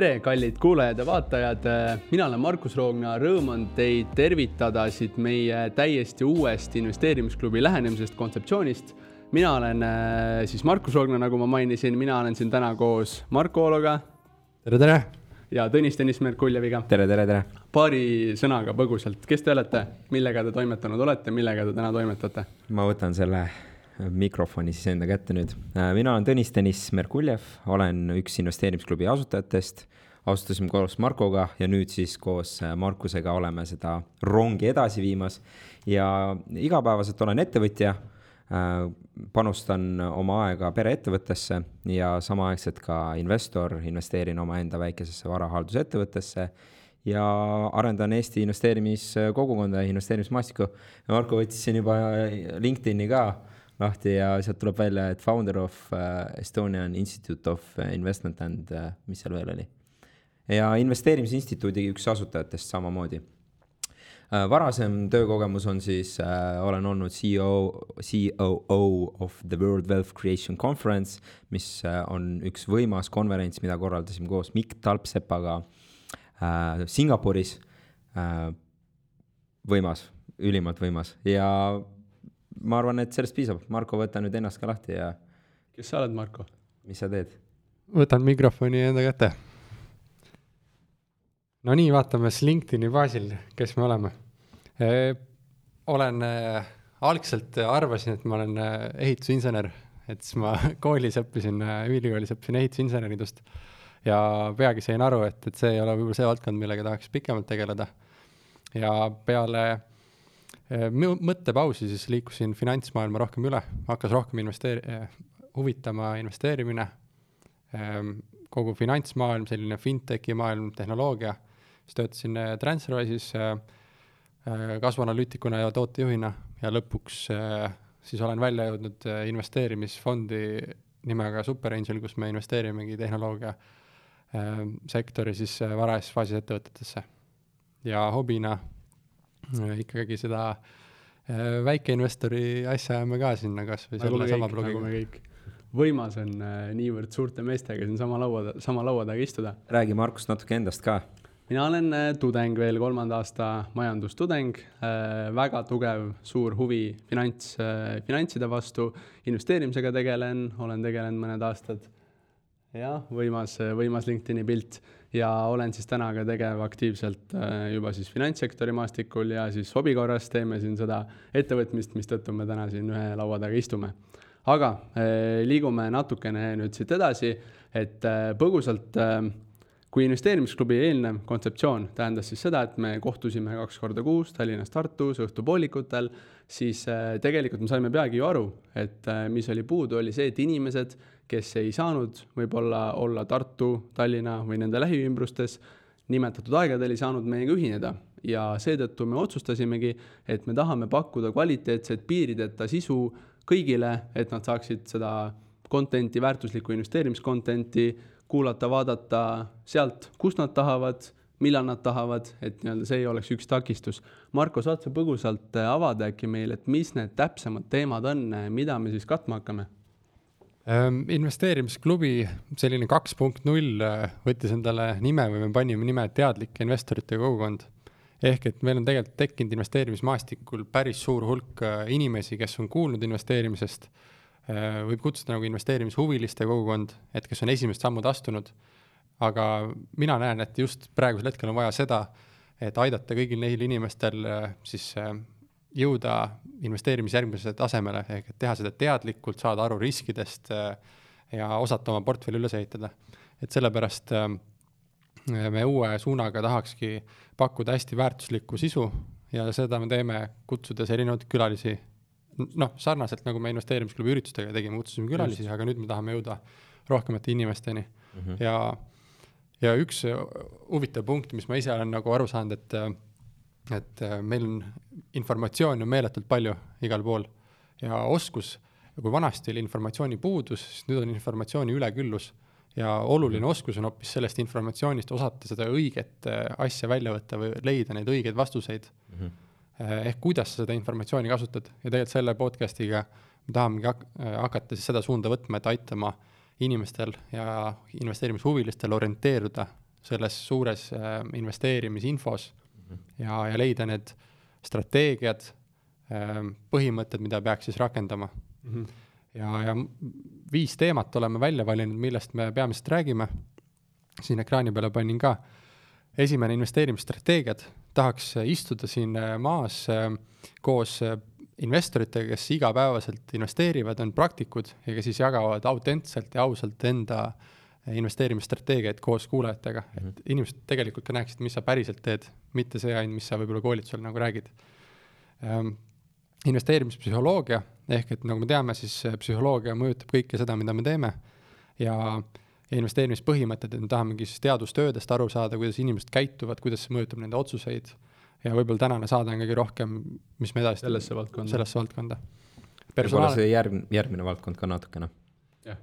tere, kallid kuulajad ja vaatajad. mina olen Markus Roogna, rõõm on teid tervitada siit meie täiesti uuest investeerimisklubi lähenemisest, kontseptsioonist. mina olen äh, siis Markus Roogna, nagu ma mainisin, mina olen siin täna koos Marko Oologa. tere, tere. ja Tõnis Tõnis Merkuljeviga. tere, tere, tere. paari sõnaga põgusalt, kes te olete, millega te toimetanud olete, millega te täna toimetate? ma võtan selle mikrofoni siis enda kätte nüüd. Äh, mina olen Tõnis Tõnis Merkuljev, olen üks investeerimisklubi asutajatest. asustasime koos Markoga ja nüüd siis koos äh, Markusega oleme seda rongi edasi viimas. ja igapäevaselt olen ettevõtja, äh, panustan oma aega pereettevõttesse ja samaaegselt ka investor, investeerin omaenda väikesesse varahaldusettevõttesse ja arendan Eesti investeerimiskogukonda ja investeerimismaastikku. Marko võttis siin juba LinkedIn'i ka lahti ja sealt tuleb välja, et founder of uh, Estonian Institute of Investment and uh, mis seal veel oli. ja investeerimisinstituudi üks asutajatest samamoodi. Varasem töökogemus on siis olen olnud CEO, COO of the World Wealth Creation Conference, mis on üks võimas konverents, mida korraldasime koos Mikk Talpsepaga Singapuris. Võimas, ülimalt võimas. Ja ma arvan, et sellest piisab, Marko, võta nüüd ennast ka lahti ja. kes sa oled, Marko? mis sa teed? võtan mikrofoni enda kätte. no nii, vaatame siis LinkedIni baasil, kes me oleme e,. olen äh,, algselt arvasin, et ma olen äh, ehitusinsener, et siis ma koolis õppisin äh,, ülikoolis õppisin ehitusinseneridust ja peagi sain aru, et, et see ei ole võib-olla see valdkond, millega tahaks pikemalt tegeleda. ja peale Äh, mõttepausi siis liikusin finantsmaailma rohkem üle, hakkas rohkem investeeri-, äh, huvitama investeerimine, ähm, kogu finantsmaailm, selline fintechi maailm, tehnoloogia, siis töötasin äh, Transferwise'is kasvuanalüütikuna ja tootejuhina ja lõpuks siis olen välja jõudnud investeerimisfondi nimega Super Angel, kus me investeerimegi tehnoloogia sektori siis varajases faasis ettevõtetesse. ja hobina ikkagi seda äh, väikeinvestori asja ajame ka sinna kasvõi nagu selle sama blogiga nagu. võimas on äh, niivõrd suurte meestega siin sama laua, sama laua taga istuda. räägi, Markus, natuke endast ka. mina olen äh, tudeng veel, kolmanda aasta majandustudeng väga tugev, suur huvi finants finantside vastu, investeerimisega tegelen, olen tegelenud mõned aastad. Jah, võimas, võimas LinkedIni pilt ja olen siis täna ka tegev aktiivselt äh, juba siis finantssektori maastikul ja siis hobi korras teeme siin seda ettevõtmist, mistõttu me täna siin ühe laua taga istume. aga äh, liigume natukene nüüd siit edasi, et äh, põgusalt kui investeerimisklubi eelnev kontseptsioon tähendas siis seda, et me kohtusime kaks korda kuus Tallinnas, Tartus õhtupoolikutel, siis tegelikult me saime peagi ju aru, et mis oli puudu, oli see, et inimesed kes ei saanud võib-olla olla Tartu, Tallinna või nende lähiümbrustes, nimetatud aegadel ei saanud meiega ühineda ja seetõttu me otsustasimegi, et me tahame pakkuda kvaliteetset piirideta sisu kõigile, et nad saaksid seda content'i, väärtuslikku investeerimiskontent'i kuulata, vaadata sealt, kust nad tahavad, millal nad tahavad, et nii-öelda see ei oleks üks takistus. Marko, saad sa põgusalt avada äkki meile, et mis need täpsemad teemad on, mida me siis katma hakkame? Ehm, investeerimisklubi, selline kaks punkt null äh, võttis endale nime või me panime nime teadlike investorite kogukond. ehk et meil on tegelikult tekkinud investeerimismaastikul päris suur hulk äh, inimesi, kes on kuulnud investeerimisest, äh, võib kutsuda nagu investeerimishuviliste kogukond, et kes on esimesed sammud astunud, aga mina näen, et just praegusel hetkel on vaja seda, et aidata kõigil neil inimestel siis jõuda investeerimise järgmisele tasemele, ehk et teha seda teadlikult, saada aru riskidest äh, ja osata oma portfelli üles ehitada. et sellepärast äh, me uue suunaga tahakski pakkuda hästi väärtuslikku sisu ja seda me teeme, kutsudes erinevaid külalisi, noh, sarnaselt nagu me investeerimisklubi üritustega tegime, kutsusime külalisi, aga nüüd me tahame jõuda rohkemate inimesteni mm -hmm. ja, ja üks huvitav punkt, mis ma ise olen nagu aru saanud, et et äh, meil on informatsiooni on meeletult palju igal pool ja oskus, kui vanasti oli informatsiooni puudus, siis nüüd on informatsiooni üleküllus ja oluline mm. oskus on hoopis sellest informatsioonist osata seda õiget äh, asja välja võtta või leida neid õigeid vastuseid mm. -hmm. ehk kuidas sa seda informatsiooni kasutad ja tegelikult selle podcast'iga me tahamegi hak hakata siis seda suunda võtma, et aitama inimestel ja investeerimishuvilistel orienteeruda selles suures investeerimisinfos ja, ja leida need strateegiad äh,, põhimõtted, mida peaks siis rakendama mm. -hmm. ja, ja viis teemat oleme välja valinud, millest me peamiselt räägime. siin ekraani peale panin ka. esimene investeerimisstrateegiad, tahaks istuda siin äh, maas äh, koos äh, investoritega, kes igapäevaselt investeerivad, on praktikud ja kes siis jagavad autentselt ja ausalt enda äh, investeerimisstrateegiaid koos kuulajatega mm, -hmm. et mhm. inimesed tegelikult ka näeksid, mis sa päriselt teed, mitte see ainult, mis sa võib-olla koolitusel nagu räägid ähm,. investeerimispsühholoogia, ehk et nagu me teame, siis psühholoogia mõjutab kõike seda, mida me teeme ja ja investeerimispõhimõtted, et me tahamegi siis teadustöödest aru saada, kuidas inimesed käituvad, kuidas see mõjutab nende otsuseid ja võib-olla tänane saade on kõige rohkem, mis me edasi sellesse valdkonda. sellesse valdkonda. võib-olla see järg-, järgmine valdkond ka natukene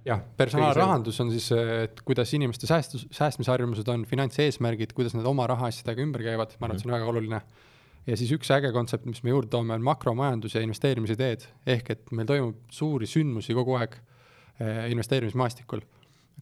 jah, personaalrahandus on siis, et kuidas inimeste säästu, säästmisharjumused on, finantseesmärgid, kuidas nad oma rahaasjadega ümber käivad, ma arvan, et see on väga oluline. ja siis üks äge kontsept, mis me juurde toome, on makromajandus ja investeerimisideed, ehk et meil toimub suuri sündmusi kogu aeg eh, investeerimismaastikul.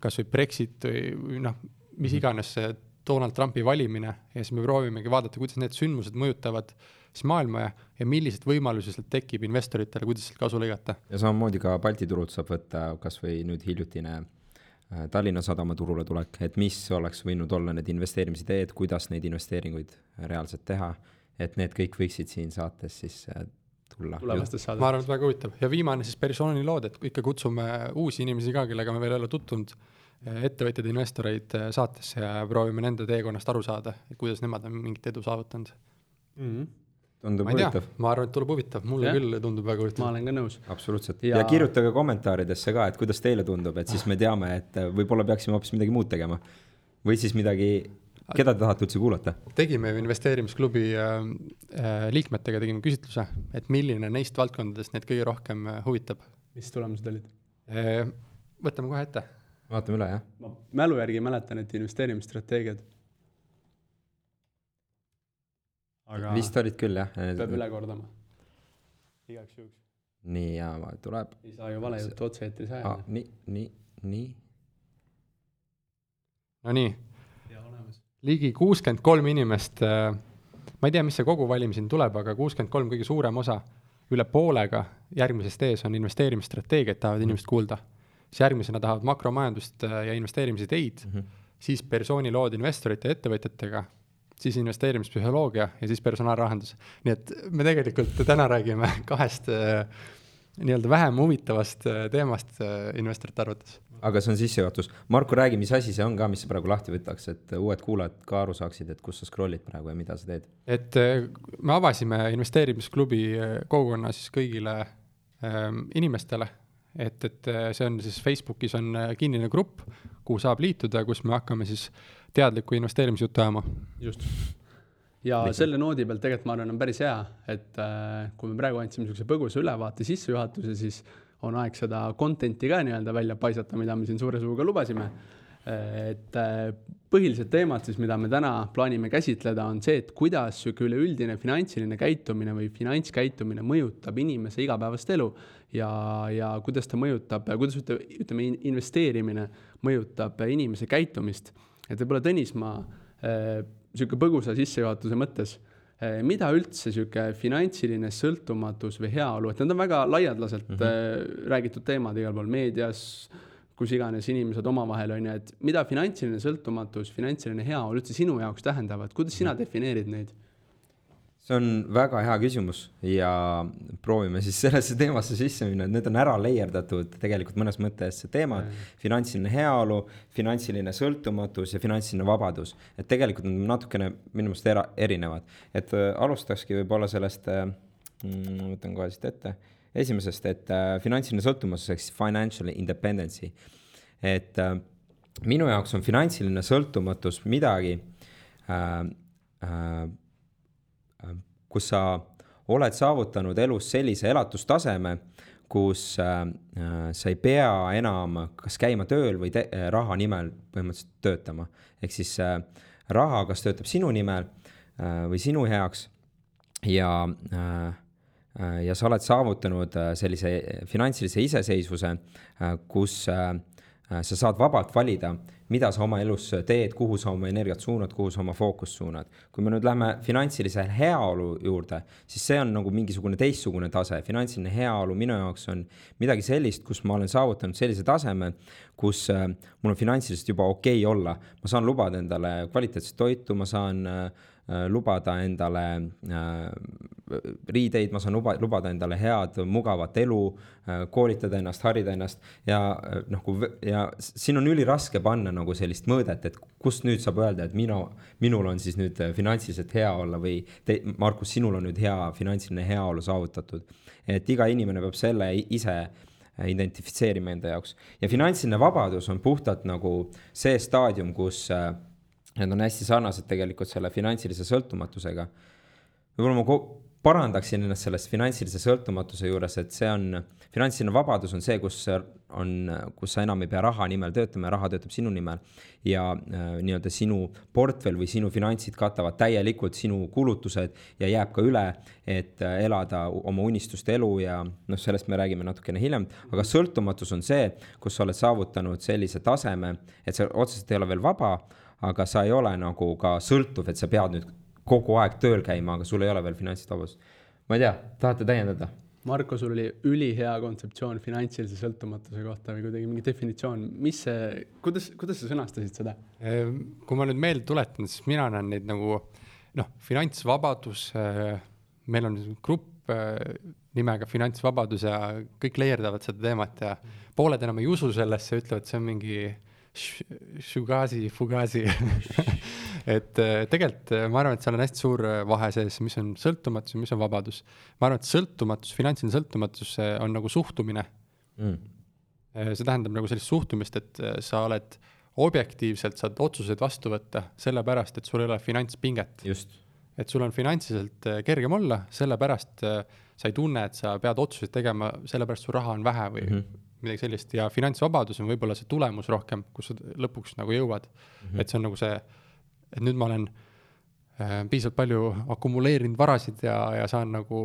kas või Brexit või, noh, mis mhm. iganes see Donald Trumpi valimine ja siis me proovimegi vaadata, kuidas need sündmused mõjutavad siis maailma ja, ja millised võimalusi sealt tekib investoritele, kuidas sealt kasu lõigata. ja samamoodi ka Balti turult saab võtta kas või nüüd hiljutine äh, Tallinna Sadama turule tulek, et mis oleks võinud olla need investeerimisideed, kuidas neid investeeringuid reaalselt teha, et need kõik võiksid siin saates siis äh, tulla. ma arvan, et väga huvitav ja viimane siis persoonilood, et ikka kutsume uusi inimesi ka, kellega me veel ei ole tutvunud ettevõtjaid, investoreid äh, saatesse ja proovime nende teekonnast aru saada, kuidas nemad on mingit edu saavutanud mm. -hmm. Tundub huvitav. ma arvan, et tuleb huvitav, mulle ja. küll tundub väga huvitav. ma olen ka nõus. absoluutselt ja... ja kirjutage kommentaaridesse ka, et kuidas teile tundub, et siis me teame, et võib-olla peaksime hoopis midagi muud tegema. või siis midagi, keda te tahate üldse kuulata? tegime ju investeerimisklubi äh, äh, liikmetega tegime küsitluse, et milline neist valdkondadest neid kõige rohkem äh, huvitab. mis tulemused olid äh,? võtame kohe ette vaatame üle, jah. ma mälu järgi mäletan, et investeerimisstrateegiad. Aga vist olid küll, jah. peab üle kordama, igaks juhuks. nii, ja tuleb. ei saa ju vale juttu otse-eetris ajada. nii, nii, nii. Nonii, ligi kuuskümmend kolm inimest äh, ma ei tea, mis see koguvalimiseni tuleb, aga kuuskümmend kolm kõige suurem osa, üle poolega järgmisest ees on investeerimisstrateegiaid tahavad mm. inimesed kuulda siis järgmisena tahavad makromajandust äh, ja investeerimisideid mm, -hmm. siis persoonilood investorite ja ettevõtjatega, siis investeerimispsühholoogia ja siis personaalrahandus. nii et me tegelikult täna räägime kahest äh, nii-öelda vähem huvitavast äh, teemast investorite arvates. aga see on sissejuhatus. Marko, räägi, mis asi see on ka, mis sa praegu lahti võtaks, et uued kuulajad ka aru saaksid, et kus sa scroll'id praegu ja mida sa teed? et me avasime investeerimisklubi kogukonna siis kõigile ähm, inimestele et, et äh, see on siis Facebookis on äh, kinnine grupp, kuhu saab liituda, kus me hakkame siis teadlikku investeerimisjuttu ajama. just. ja Liikum. selle noodi pealt tegelikult ma arvan, on päris hea, et äh, kui me praegu andsime niisuguse põgusa ülevaate, sissejuhatuse, siis on aeg seda content'i ka nii-öelda välja paisata, mida me siin suure suuga lubasime et äh, põhilised teemad siis, mida me täna plaanime käsitleda, on see, et kuidas niisugune üleüldine finantsiline käitumine või finantskäitumine mõjutab inimese igapäevast elu ja, ja kuidas ta mõjutab, kuidas ütleme, investeerimine mõjutab inimese käitumist. Et võib-olla Tõnis, ma niisugune äh, põgusa sissejuhatuse mõttes äh,, mida üldse niisugune finantsiline sõltumatus või heaolu, et need on väga laialdaselt mm -hmm. räägitud teemad igal pool meedias kus iganes inimesed omavahel on ju, et mida finantsiline sõltumatus, finantsiline heaolu üldse sinu jaoks tähendavad, kuidas sina defineerid neid? See on väga hea küsimus ja proovime siis sellesse teemasse sisse minna, et need on ära leierdatud tegelikult mõnes mõttes teemad mm., finantsiline heaolu, finantsiline sõltumatus ja finantsiline vabadus. et tegelikult nad natukene minu meelest era-, erinevad, et äh, alustakski võib-olla sellest äh,, mm, võtan kohe siit ette esimesest, et äh, finantsiline sõltumatus ehk siis financial independency. et äh, minu jaoks on finantsiline sõltumatus midagi äh, äh, kus sa oled saavutanud elus sellise elatustaseme, kus äh, äh, sa ei pea enam kas käima tööl või äh, raha nimel põhimõtteliselt töötama. ehk siis äh, raha kas töötab sinu nimel äh, või sinu heaks ja äh, Äh, ja sa oled saavutanud sellise finantsilise iseseisvuse, kus sa saad vabalt valida, mida sa oma elus teed, kuhu sa oma energiat suunad, kuhu sa oma fookust suunad. kui me nüüd läheme finantsilise heaolu juurde, siis see on nagu mingisugune teistsugune tase. finantsiline heaolu minu jaoks on midagi sellist, kus ma olen saavutanud sellise taseme, kus äh, mul on finantsiliselt juba okei okay olla. ma saan lubada endale kvaliteetset toitu, ma saan äh, Äh, lubada endale äh, riideid, ma saan luba, lubada endale head, mugavat elu, äh, koolitada ennast, harida ennast ja noh, ja siin on üliraske panna nagu sellist mõõdet, et kust nüüd saab öelda, et minu, minul on siis nüüd finantsiliselt hea olla või te, Markus, sinul on nüüd hea finantsiline heaolu saavutatud. et iga inimene peab selle ise identifitseerima enda jaoks ja finantsiline vabadus on puhtalt nagu see staadium, kus äh, Need on hästi sarnased tegelikult selle finantsilise sõltumatusega. võib-olla ma parandaksin ennast sellest finantsilise sõltumatuse juures, et see on, finantsiline vabadus on see, kus on, kus sa enam ei pea raha nimel töötama ja raha töötab sinu nimel. ja äh, nii-öelda sinu portfell või sinu finantsid katavad täielikult sinu kulutused ja jääb ka üle, et äh, elada oma unistuste elu ja noh, sellest me räägime natukene hiljem, aga sõltumatus on see, kus sa oled saavutanud sellise taseme, et sa otseselt ei ole veel vaba aga sa ei ole nagu ka sõltuv, et sa pead nüüd kogu aeg tööl käima, aga sul ei ole veel finantsilist vabadust. ma ei tea, tahate täiendada? Marko, sul oli ülihea kontseptsioon finantsilise sõltumatuse kohta või kuidagi mingi definitsioon, mis see, kuidas, kuidas sa sõnastasid seda? Ehm, kui ma nüüd meelde tuletan, siis mina näen neid nagu noh, finantsvabadus, äh, meil on grupp äh, nimega Finantsvabadus ja kõik leerdavad seda teemat ja pooled enam ei usu sellesse, ütlevad, see on mingi Shugazi, Fugazi. Et äh, tegelikult äh, ma arvan, et seal on hästi suur äh, vahe sees, mis on sõltumatus ja mis on vabadus. ma arvan, et sõltumatus, finantsiline sõltumatus on nagu suhtumine. Mm.. see tähendab nagu sellist suhtumist, et sa oled objektiivselt saad otsuseid vastu võtta, sellepärast et sul ei ole finantspinget. et sul on finantsiliselt kergem olla, sellepärast sa ei tunne, et sa pead otsuseid tegema, sellepärast su raha on vähe või mm -hmm midagi sellist ja finantsvabadus on võib-olla see tulemus rohkem, kus sa lõpuks nagu jõuad mm. -hmm. et see on nagu see, et nüüd ma olen äh, piisavalt palju akumuleerinud varasid ja, ja saan nagu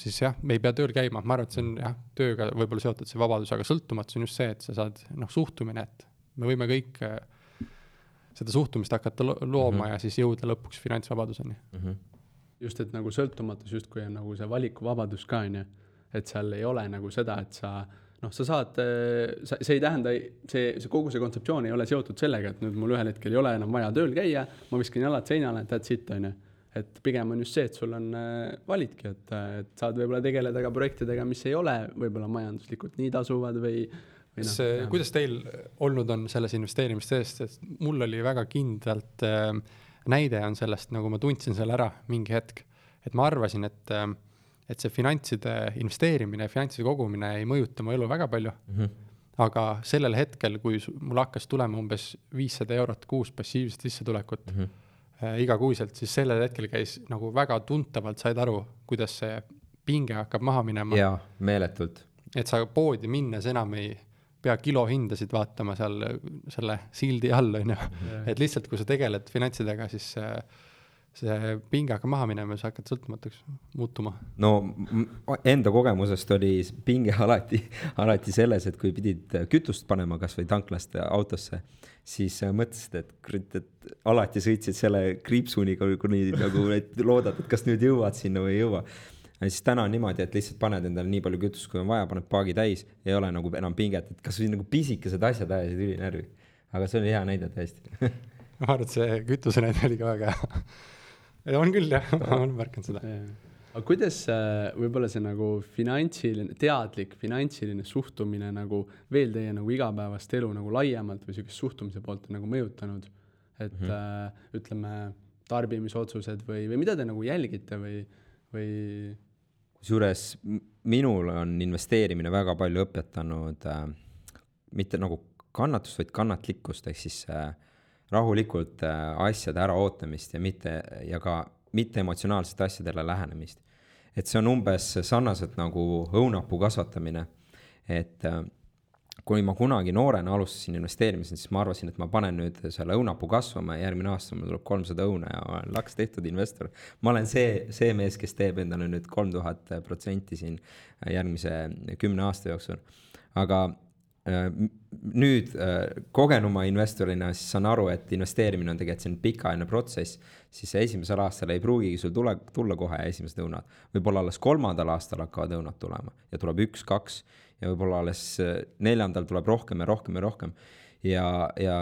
siis jah, me ei pea tööl käima, ma arvan, et see on jah, tööga võib-olla seotud see vabadus, aga sõltumatus on just see, et sa saad noh, suhtumine, et me võime kõik äh, seda suhtumist hakata lo looma mm -hmm. ja siis jõuda lõpuks finantsvabaduseni mm. -hmm. just, et nagu sõltumatus justkui on nagu see valikuvabadus ka, on ju, et seal ei ole nagu seda, et sa noh, sa saad, äh, sa, see ei tähenda, see, see kogu see kontseptsioon ei ole seotud sellega, et nüüd mul ühel hetkel ei ole enam vaja tööl käia, ma viskan jalad seinale, that's it, on ju. et pigem on just see, et sul on äh,, validki, et, et saad võib-olla tegeleda ka projektidega, mis ei ole võib-olla majanduslikult nii tasuvad või, või noh. kuidas teil olnud on selles investeerimistes, et mul oli väga kindlalt äh, näide on sellest, nagu ma tundsin selle ära mingi hetk, et ma arvasin, et äh, et see finantside investeerimine finantside kogumine ei mõjuta mu elu väga palju mm. -hmm. aga sellel hetkel, kui mul hakkas tulema umbes viissada eurot kuus passiivset sissetulekut mm -hmm. äh, igakuiselt, siis sellel hetkel käis nagu väga tuntavalt said aru, kuidas see pinge hakkab maha minema. jaa, meeletult. et sa poodi minnes enam ei pea kilohindasid vaatama seal selle sildi all, on ju. et lihtsalt, kui sa tegeled finantsidega, siis äh, see pinge hakkab maha minema ja sa hakkad sõltumatuks muutuma. no enda kogemusest oli pinge alati, alati selles, et kui pidid kütust panema kasvõi tanklast autosse, siis mõtlesid, et kurat, et alati sõitsid selle kriipsuniga, kuni nagu et loodad, et kas nüüd jõuad sinna või ei jõua. ja siis täna on niimoodi, et lihtsalt paned endale nii palju kütust, kui on vaja, paned paagi täis, ei ole nagu enam pinget, et kasvõi nagu pisikesed asjad ajasid ülinärvi. aga see oli hea näide tõesti ma arvan, et see kütuse näide oli ka väga hea on küll jah, ma olen märganud seda. aga kuidas võib-olla see nagu finantsiline, teadlik finantsiline suhtumine nagu veel teie nagu igapäevast elu nagu laiemalt või sihukest suhtumise poolt on nagu mõjutanud? et mm -hmm. äh, ütleme, tarbimisotsused või, või mida te nagu jälgite või, või? kusjuures minul on investeerimine väga palju õpetanud äh, mitte nagu kannatust, vaid kannatlikkust, ehk siis äh, rahulikult äh, asjade äraootamist ja mitte, ja ka mitte emotsionaalsete asjadele lähenemist. et see on umbes sarnaselt nagu õunapuu kasvatamine, et äh, kui ma kunagi noorena alustasin investeerimisel, siis ma arvasin, et ma panen nüüd selle õunapuu kasvama ja järgmine aasta mul tuleb kolmsada õuna ja ma olen laks tehtud investor. ma olen see, see mees, kes teeb endale nüüd kolm tuhat protsenti siin järgmise kümne aasta jooksul. aga äh, nüüd äh, kogenuma investorina siis saan aru, et investeerimine on tegelikult selline pikaajaline protsess, siis esimesel aastal ei pruugigi sul tule, tulla kohe esimesed õunad. võib-olla alles kolmandal aastal hakkavad õunad tulema ja tuleb üks-kaks ja võib-olla alles äh, neljandal tuleb rohkem ja rohkem ja rohkem. ja, ja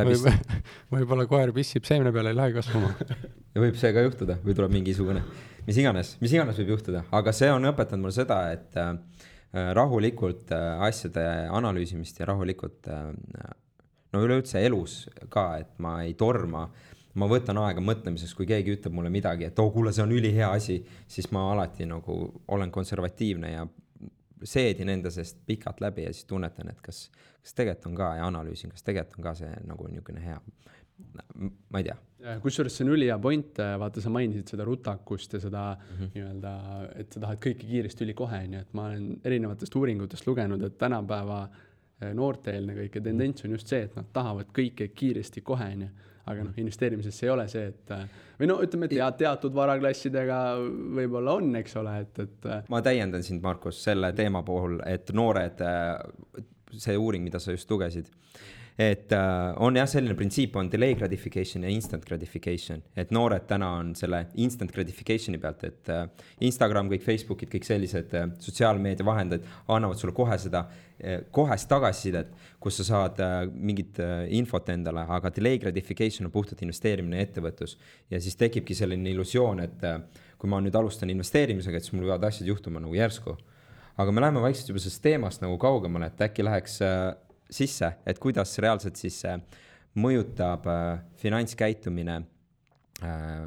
läbi võib, võib-olla koer pissib seemne peale, ei lähe kasvama ja võib see ka juhtuda või tuleb mingisugune, mis iganes, mis iganes võib juhtuda, aga see on õpetanud mulle seda, et äh, Äh, rahulikult äh, asjade analüüsimist ja rahulikult äh, no üleüldse elus ka, et ma ei torma, ma võtan aega mõtlemiseks, kui keegi ütleb mulle midagi, et oo oh, kuule, see on ülihea asi, siis ma alati nagu olen konservatiivne ja seedin enda seest pikalt läbi ja siis tunnetan, et kas, kas tegelikult on ka ja analüüsin, kas tegelikult on ka see nagu niisugune hea ma ei tea. Kusjuures see on ülihea point, vaata, sa mainisid seda rutakust ja seda mm -hmm. nii-öelda, et sa tahad kõike kiiresti ülikohe, on ju, et ma olen erinevatest uuringutest lugenud, et tänapäeva eh, noorteelne kõike tendents on just see, et nad tahavad kõike kiiresti kohe, on ju. aga noh, investeerimises ei ole see, et või no ütleme, et ja teatud varaklassidega võib-olla on, eks ole, et, et. Ma täiendan sind, Markus, selle teema puhul, et noored, see uuring, mida sa just lugesid et äh, on jah, selline printsiip on delay gratification ja instant gratification, et noored täna on selle instant gratification'i pealt, et äh, Instagram, kõik Facebookid, kõik sellised äh, sotsiaalmeedia vahendajad annavad sulle kohe seda äh, kohest tagasisidet, kus sa saad äh, mingit äh, infot endale, aga delay gratification on puhtalt investeerimine ja ettevõtlus. ja siis tekibki selline illusioon, et äh, kui ma nüüd alustan investeerimisega, et siis mul võivad asjad juhtuma nagu järsku. aga me läheme vaikselt juba sellest teemast nagu kaugemale, et äkki läheks äh, sisse, et kuidas reaalselt siis mõjutab äh, finantskäitumine äh,.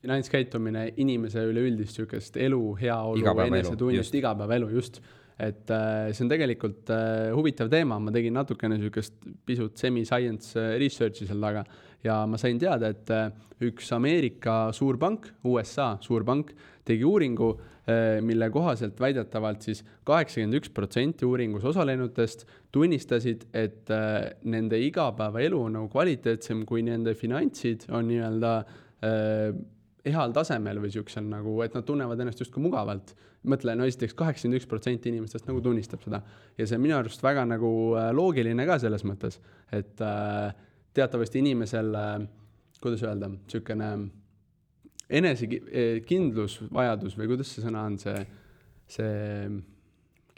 finantskäitumine inimese üleüldist sihukest elu, heaolu, enesetunnist, igapäevaelu, just. Et äh, see on tegelikult äh, huvitav teema, ma tegin natukene sihukest pisut semi-science äh, research'i seal taga ja ma sain teada, et äh, üks Ameerika suurpank, USA suurpank, tegi uuringu äh,, mille kohaselt väidetavalt siis kaheksakümmend üks protsenti uuringus osalenutest tunnistasid, et äh, nende igapäevaelu on nagu kvaliteetsem, kui nende finantsid on nii-öelda heal tasemel või siuksel nagu, et nad tunnevad ennast justkui mugavalt. mõtle, no esiteks kaheksakümmend üks protsenti inimestest nagu tunnistab seda ja see on minu arust väga nagu loogiline ka selles mõttes, et äh, teatavasti inimesel äh,, kuidas öelda, siukene enesekindlusvajadus või kuidas see sõna on, see, see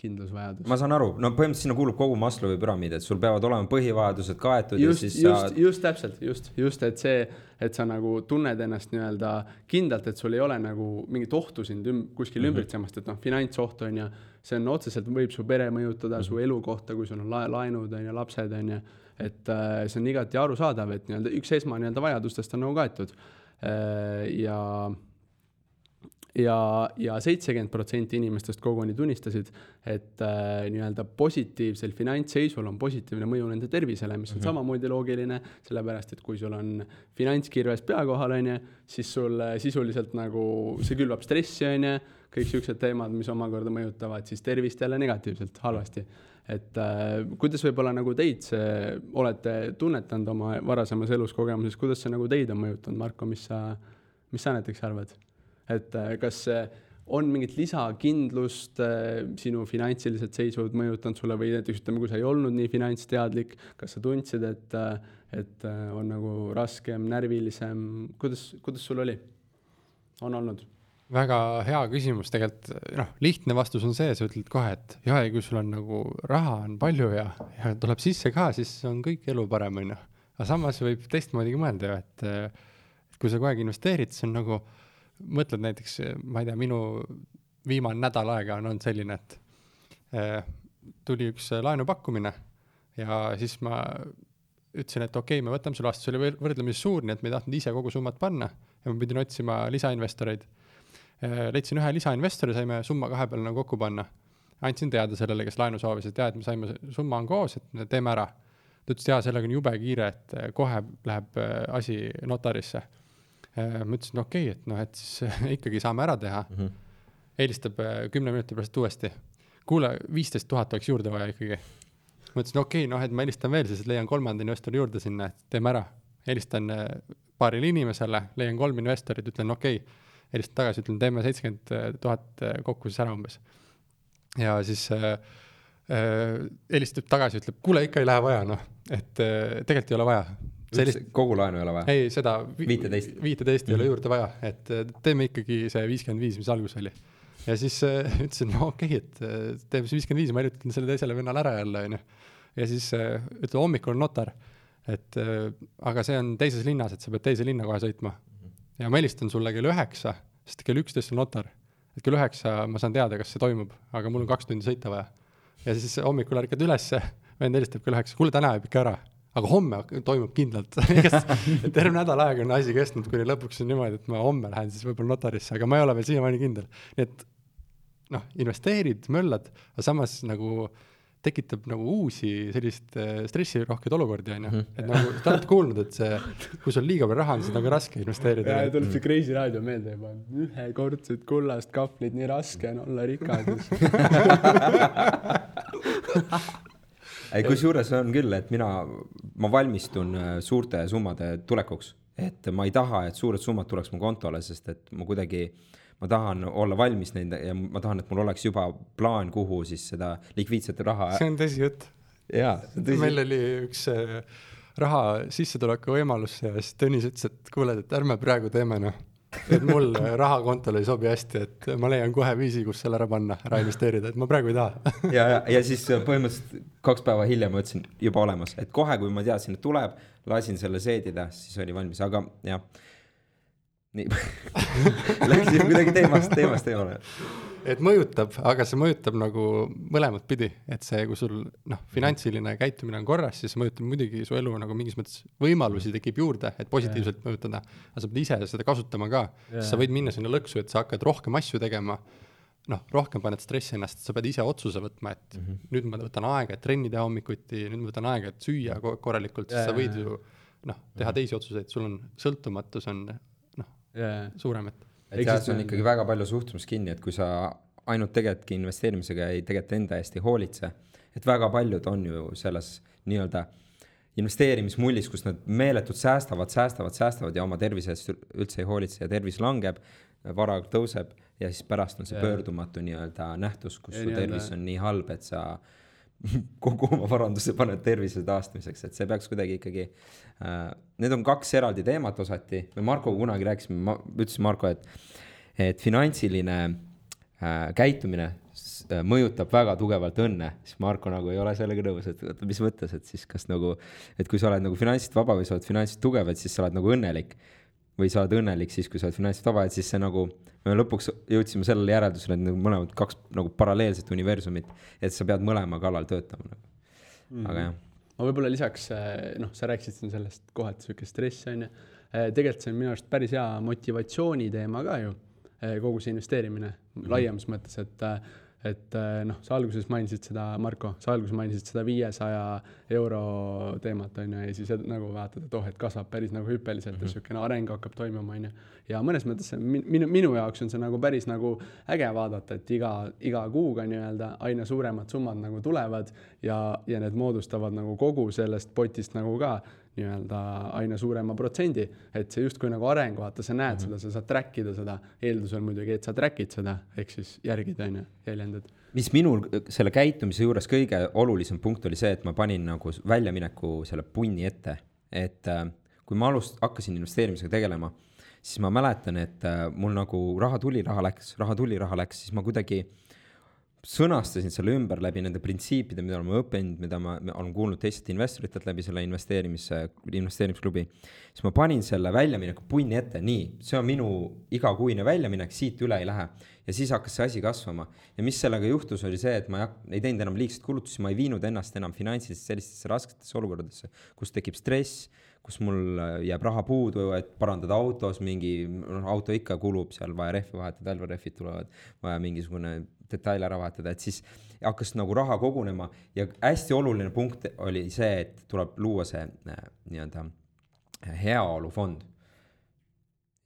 kindlusvajadus. ma saan aru, no põhimõtteliselt sinna kuulub kogu Maslowi püramiid, et sul peavad olema põhivajadused kaetud just, ja siis just sa..., just täpselt, just, just, et see, et sa nagu tunned ennast nii-öelda kindlalt, et sul ei ole nagu mingit ohtu sind üm, kuskil mm -hmm. ümbritsemast, et noh, finantsohtu on ju, see on otseselt, võib su pere mõjutada mm, -hmm. su elukohta, kui sul on la laenud on ju, lapsed on ju, et äh, see on igati arusaadav, et nii-öelda üks esma nii-öelda vajadustest on nagu kaetud äh, ja ja, ja seitsekümmend protsenti inimestest koguni tunnistasid, et äh, nii-öelda positiivsel finantsseisul on positiivne mõju nende tervisele, mis on mm -hmm. samamoodi loogiline, sellepärast et kui sul on finantskirves pea kohal, on ju, siis sul sisuliselt nagu see külvab stressi, on ju, kõik siuksed teemad, mis omakorda mõjutavad siis tervist jälle negatiivselt, halvasti. Et äh, kuidas võib-olla nagu teid see, olete tunnetanud oma varasemas elus kogemuses, kuidas see nagu teid on mõjutanud, Marko, mis sa, mis sa näiteks arvad? et äh, kas on mingit lisakindlust äh, sinu finantsilised seisud mõjutanud sulle või näiteks ütleme, kui sa ei olnud nii finantsteadlik, kas sa tundsid, et, äh, et on nagu raskem, närvilisem, kuidas, kuidas sul oli, on olnud? Väga hea küsimus, tegelikult noh, lihtne vastus on see, sa ütled kohe, et jah, ja kui sul on nagu raha on palju ja, ja tuleb sisse ka, siis on kõik elu parem, on ju. aga samas võib teistmoodi mõelda ju, et, et kui sa kogu aeg investeerid, see on nagu mõtled näiteks, ma ei tea, minu viimane nädal aega on olnud selline, et äh, tuli üks laenupakkumine ja siis ma ütlesin, et okei okay,, me võtame selle vastu, see oli võrdlemisi suur, nii et me ei tahtnud ise kogu summat panna ja ma pidin otsima lisainvestoreid. Leidsin ühe lisainvestori, saime summa kahe peale nagu kokku panna. andsin teada sellele, kes laenu soovis, et jaa, et me saime, summa on koos, et teeme ära. ta ütles, et jaa, sellega on jube kiire, et kohe läheb äh, asi notarisse Äh, ma ütlesin, okei okay,, et noh, et siis ikkagi saame ära teha mm. -hmm. helistab äh, kümne minuti pärast uuesti. kuule, viisteist tuhat oleks juurde vaja ikkagi. ma ütlesin, okei okay,, noh, et ma helistan veel, siis leian kolmanda investori juurde sinna, et teeme ära. helistan äh, paarile inimesele, leian kolm investorit, ütlen okei okay. Helistan tagasi, ütlen teeme seitsekümmend tuhat kokku siis ära umbes. ja siis äh, äh, helistab tagasi, ütleb, kuule, ikka ei lähe vaja, noh, et tegelikult ei ole vaja. sellist kogu laenu ei ole vaja? ei, seda vi viiteist, viiteist ei ole juurde vaja, et teeme ikkagi see viiskümmend viis, mis alguses oli. ja siis äh, ütlesin, no okei okay,, et äh, teeme siis viiskümmend viis, ma kirjutan selle teisele vennale ära jälle, onju. ja siis äh, ütleb, hommikul on notar, et äh, aga see on teises linnas, et sa pead teise linna kohe sõitma. Ja ma helistan sulle kell üheksa, sest kell üksteist on notar. et kell üheksa ma saan teada, kas see toimub, aga mul on kaks tundi sõita vaja. ja siis hommikul ärkad ülesse, vend helistab kell üheksa, kuule, täna jääb ikka ära aga homme toimub kindlalt terve nädal aega on asi kestnud, kuni lõpuks on niimoodi, et ma homme lähen siis võib-olla notarisse, aga ma ei ole veel siiamaani kindel. nii et noh, investeerid, möllad, aga samas nagu tekitab nagu uusi sellist äh, stressirohkeid olukordi, on ju. et nagu, te olete kuulnud, et see, kui sul liiga palju raha on, siis on nagu raske investeerida. ja tuleb see Kreisi raadio meelde juba, ühekordset kullast kahvlit, nii raske on olla rikas ei, kusjuures on küll, et mina, ma valmistun äh, suurte summade tulekuks, et ma ei taha, et suured summad tuleks mu kontole, sest et ma kuidagi, ma tahan olla valmis nende ja ma tahan, et mul oleks juba plaan, kuhu siis seda likviidset raha. see on tõsi jutt. meil oli üks äh, raha sissetuleku võimalus ja siis Tõnis ütles, et kuule, et ärme praegu teeme noh et mul rahakontole ei sobi hästi, et ma leian kohe viisi, kus selle ära panna, ära investeerida, et ma praegu ei taha ja, ja, ja siis põhimõtteliselt kaks päeva hiljem ma ütlesin juba olemas, et kohe, kui ma teadsin, et tuleb, lasin selle seedida, siis oli valmis, aga jah. Nii Läksin kuidagi teemast, teemast eemale et mõjutab, aga see mõjutab nagu mõlemat pidi, et see, kui sul noh, finantsiline käitumine on korras, siis see mõjutab muidugi su elu nagu mingis mõttes võimalusi tekib juurde, et positiivselt yeah. mõjutada. aga sa pead ise seda kasutama ka yeah., sa võid minna sinna lõksu, et sa hakkad rohkem asju tegema. noh, rohkem paned stressi ennast, sa pead ise otsuse võtma, et mm -hmm. nüüd ma võtan aega, et trenni teha hommikuti, nüüd ma võtan aega, et süüa korralikult yeah,, siis sa võid ju noh, teha teisi otsuseid, sul on sõltumatus on noh yeah., suurem, et see on ikkagi väga palju suhtumist kinni, et kui sa ainult tegelesidki investeerimisega, ei tegelikult enda eest ei hoolitse, et väga paljud on ju selles nii-öelda investeerimismullis, kus nad meeletult säästavad, säästavad, säästavad ja oma tervise eest üldse ei hoolitse ja tervis langeb, vara tõuseb ja siis pärast on see ja. pöördumatu nii-öelda nähtus, kus ja su tervis on nii halb, et sa kogu oma varanduse paned tervise taastamiseks, et see peaks kuidagi ikkagi äh,, need on kaks eraldi teemat osati, me Markoga kunagi rääkisime, ma ütlesin Marko, et, et finantsiline äh, käitumine äh, mõjutab väga tugevalt õnne, siis Marko nagu ei ole sellega nõus, et oota, mis mõttes, et siis kas nagu, et kui sa oled nagu finantsiliselt vaba või sa oled finantsiliselt tugev, et siis sa oled nagu õnnelik. Või sa oled õnnelik siis, kui sa oled finantsiliselt vaba, et siis see nagu me lõpuks jõudsime sellele järeldusele, et nagu mõlemad kaks nagu paralleelset universumit, et sa pead mõlema kallal töötama nagu mm., aga jah. ma võib-olla lisaks, eh, noh, sa rääkisid siin sellest kohati sihuke stress on ju, eh, tegelikult see on minu arust päris hea motivatsiooni teema ka ju, eh, kogu see investeerimine mm -hmm. laiemas mõttes, et et eh, noh, sa alguses mainisid seda, Marko, sa alguses mainisid seda viiesaja euro teemat, on ju, ja siis nagu vaatad, et oh, et kasvab päris nagu hüppeliselt mm -hmm. ja niisugune areng hakkab toimuma, on ju. ja mõnes mõttes see minu, minu jaoks on see nagu päris nagu äge vaadata, et iga, iga kuuga nii-öelda aina suuremad summad nagu tulevad ja, ja need moodustavad nagu kogu sellest potist nagu ka nii-öelda aina suurema protsendi, et see justkui nagu areng, vaata, sa näed mm -hmm. seda, sa saad track ida seda, eeldusel muidugi, et sa track'id seda, ehk siis järgid, on ju, jäljendad. mis minul selle käitumise juures kõige olulisem punkt oli see, et ma panin nagu väljamineku selle punni ette, et äh, kui ma alust-, hakkasin investeerimisega tegelema, siis ma mäletan, et äh, mul nagu raha tuli, raha läks, raha tuli, raha läks, siis ma kuidagi äh, sõnastasin selle ümber läbi nende printsiipide, mida oleme õppinud, mida ma, olen kuulnud teistelt investoritelt läbi selle investeerimise, investeerimisklubi. siis ma panin selle väljamineku punni ette, nii, see on minu igakuine väljaminek, siit üle ei lähe. ja siis hakkas see asi kasvama ja mis sellega juhtus, oli see, et ma ei teinud enam liigseid kulutusi, ma ei viinud ennast enam finantsiliselt sellistesse rasketesse olukordadesse, kus tekib stress kus mul jääb raha puudu, et parandada autos mingi, noh auto ikka kulub seal, vaja rehvi vahetada, talverehvid tulevad, vaja mingisugune detaile ära vahetada, et siis hakkas nagu raha kogunema ja hästi oluline punkt oli see, et tuleb luua see äh, nii-öelda äh, heaolufond.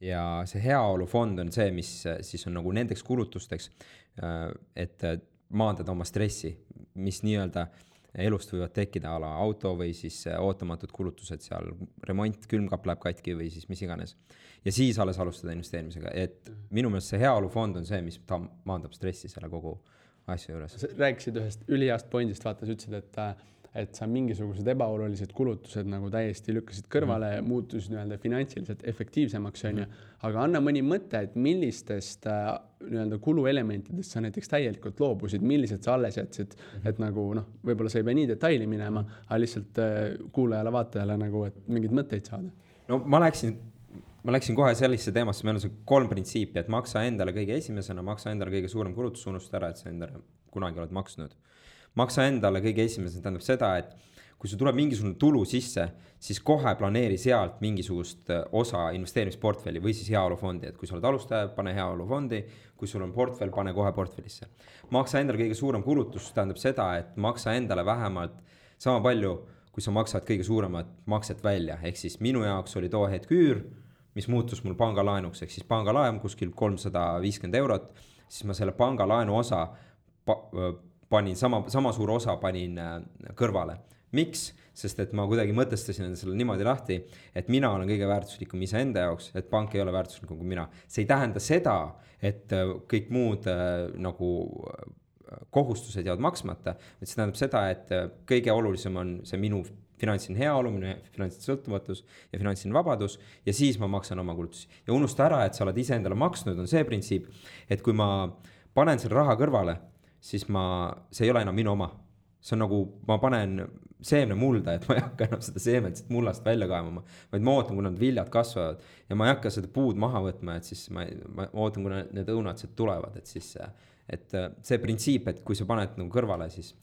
ja see heaolufond on see, mis äh, siis on nagu nendeks kulutusteks, et maandada oma stressi, mis nii-öelda elust võivad tekkida a la auto või siis ootamatud kulutused seal, remont, külmkapp läheb katki või siis mis iganes ja siis alles alustada investeerimisega, et minu meelest see heaolufond on see, mis ta maandab stressi selle kogu asja juures. rääkisid ühest üliheast point'ist, vaata, sa ütlesid, et äh, et sa mingisugused ebaolulised kulutused nagu täiesti lükkasid kõrvale ja mm. muutusid nii-öelda finantsiliselt efektiivsemaks. Mhm. aga anna mõni mõte, et millistest äh, nii-öelda kuluelementidest sa näiteks täielikult loobusid, millised sa alles jätsid mm, -hmm. et nagu noh, võib-olla sa ei pea nii detaili minema, aga lihtsalt äh, kuulajale-vaatajale nagu, et mingeid mõtteid saada. no ma läksin ma läksin kohe sellisesse teemasse, meil on see kolm printsiipi, et maksa endale kõige esimesena, maksa endale kõige suurem kulutus, unusta ära, et sa endale kunagi oled maksnud maksa endale kõige esimesena, tähendab seda, et kui sul tuleb mingisugune tulu sisse, siis kohe planeeri sealt mingisugust äh, osa investeerimisportfelli või siis heaolufondi, et kui sa oled alustaja, pane heaolufondi, kui sul on portfell, pane kohe portfellisse. maksa endale kõige suurem kulutus tähendab seda, et maksa endale vähemalt sama palju, kui sa maksad kõige suuremat makset välja, ehk siis minu jaoks oli too hetk üür, mis muutus mul pangalaenuks, ehk siis pangalaen kuskil kolmsada viiskümmend eurot, siis ma selle pangalaenu osa panin sama, sama suure osa panin äh, kõrvale. miks? sest et ma kuidagi mõtestasin selle niimoodi lahti, et mina olen kõige väärtuslikum iseenda jaoks, et pank ei ole väärtuslikum kui mina. see ei tähenda seda, et äh, kõik muud äh, nagu kohustused jäävad maksmata, vaid see tähendab seda, et kõige olulisem on see minu finantsiline heaolu, minu finantsiline sõltumatus ja finantsiline vabadus ja siis ma maksan oma kulutusi. ja unusta ära, et sa oled iseendale maksnud, on see printsiip, et kui ma panen selle raha kõrvale siis ma, see ei ole enam minu oma. see on nagu, ma panen seemne mulda, et ma ei hakka enam seda seemet siit mullast välja kaevama, vaid ma ootan, kuna need viljad kasvavad ja ma ei hakka seda puud maha võtma, et siis ma, ma ootan, kuna need õunad sealt tulevad, et siis, et see printsiip, et kui sa paned nagu kõrvale, siis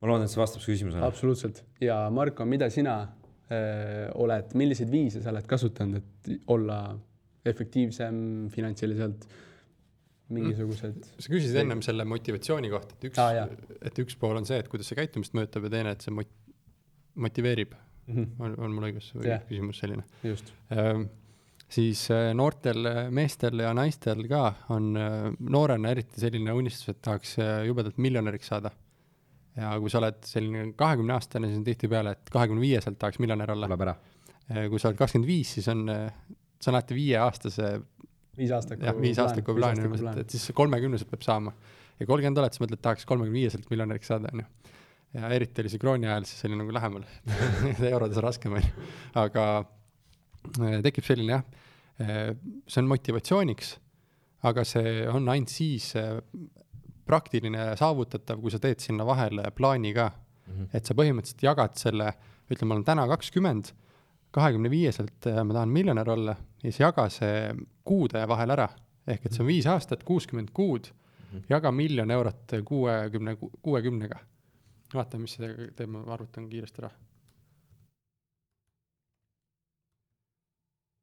ma loodan, et see vastab su küsimusele. absoluutselt ja Marko, mida sina öö, oled, milliseid viise sa oled kasutanud, et olla efektiivsem finantsiliselt mingisugused. sa küsisid ennem selle motivatsiooni kohta, et üks ah,, et üks pool on see, et kuidas see käitumist mõjutab ja teine, et see mot-, motiveerib mm. -hmm. on, on mul õigus või yeah. küsimus selline? just ähm, siis äh, noortel meestel ja naistel ka on äh, noorena eriti selline unistus, et tahaks äh, jubedalt miljonäriks saada. ja kui sa oled selline kahekümne aastane, siis on tihtipeale, et kahekümne viieselt tahaks miljonär olla. tuleb ära. kui sa oled kakskümmend viis, siis on, see on alati viieaastase viis aastakku. jah, viis aastakut plaan umbes, et, et siis kolmekümneselt peab saama. ja kolmkümmend oled, siis mõtled, tahaks kolmekümne viieselt miljonäriks saada, on ju. ja eriti oli see krooni ajal, siis see oli nagu lähemal eurodes raskem, on ju. aga äh, tekib selline jah, äh, see on motivatsiooniks, aga see on ainult siis äh, praktiline ja saavutatav, kui sa teed sinna vahele plaani ka mm. -hmm. et sa põhimõtteliselt jagad selle, ütleme, ma olen täna kakskümmend kahekümne viieselt äh, ma tahan miljonär olla ja siis jaga see kuude vahel ära. ehk et see on viis aastat, kuuskümmend kuud, mhm. jaga miljon eurot kuuekümne, kuuekümnega. vaatame, mis see teeb, ma arvutan kiiresti ära.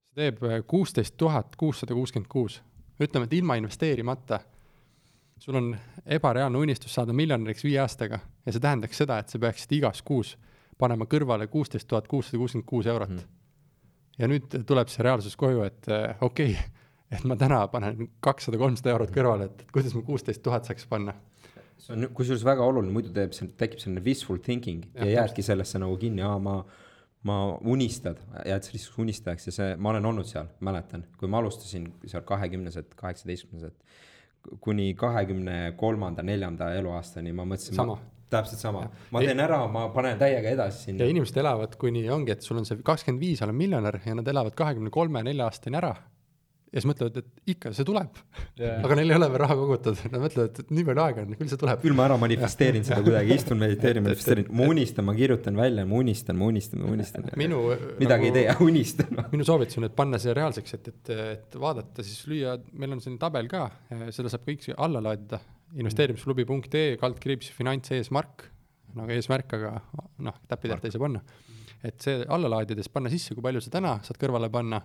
see teeb äh, kuusteist tuhat kuussada kuuskümmend kuus. ütleme, et ilma investeerimata sul on ebareaalne unistus saada miljonäriks viie aastaga ja see tähendaks seda, et sa peaksid igas kuus panema kõrvale kuusteist tuhat kuussada kuuskümmend kuus eurot. Mm.. ja nüüd tuleb see reaalsus koju, et äh, okei okay,, et ma täna panen kakssada, kolmsada eurot kõrvale, et kuidas ma kuusteist tuhat saaks panna. see on kusjuures väga oluline, muidu teeb, tekib selline wishful thinking ja, ja jäädki sellesse nagu kinni, aa ma ma unistad, jääd selliseks unistajaks. Ja see, ma olen olnud seal, mäletan, kui ma alustasin seal kahekümneselt, kaheksateistkümneselt kuni kahekümne kolmanda, neljanda eluaastani ma mõtlesin, täpselt sama, ma teen ära, ma panen täiega edasi sinna. ja inimesed elavad kuni ongi, et sul on see kakskümmend viis, olen miljonär ja nad elavad kahekümne kolme, nelja aastani ära. ja siis mõtlevad, et ikka see tuleb yeah.. aga neil ei ole veel raha kogutud, nad mõtlevad, et nii palju aega on, küll see tuleb. küll ma ära manifesteerin seda kuidagi, istun, mediteerin, manifesteerin, ma unistan, ma kirjutan välja, ma unistan, ma unistan, ma unistan. minu. midagi nagu, ei tee, unistan. minu soovitus on, et panna see reaalseks, et, et, et vaadata siis lüüa, meil on selline tabel ka, seda saab kõik alla laadida investeerimisklubi.ee kaldkriips finantseesmärk nagu eesmärk, aga noh, täppitäht ei saa panna. et see alla laadides panna sisse, kui palju sa täna saad kõrvale panna,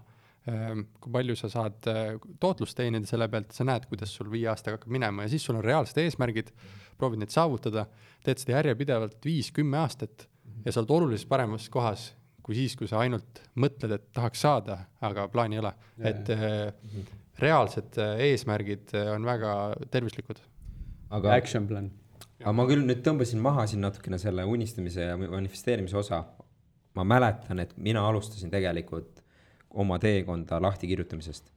ehm, kui palju sa saad äh, tootlust teenida selle pealt, sa näed, kuidas sul viie aastaga hakkab minema ja siis sul on reaalsed eesmärgid, proovid neid saavutada, teed seda järjepidevalt viis-kümme aastat ja sa oled oluliselt paremas kohas kui siis, kui sa ainult mõtled, et tahaks saada, aga plaani ei ole. et äh, reaalsed äh, eesmärgid on väga tervislikud. Aga action plan aga ma küll nüüd tõmbasin maha siin natukene selle unistamise ja manifesteerimise osa. ma mäletan, et mina alustasin tegelikult oma teekonda lahtikirjutamisest.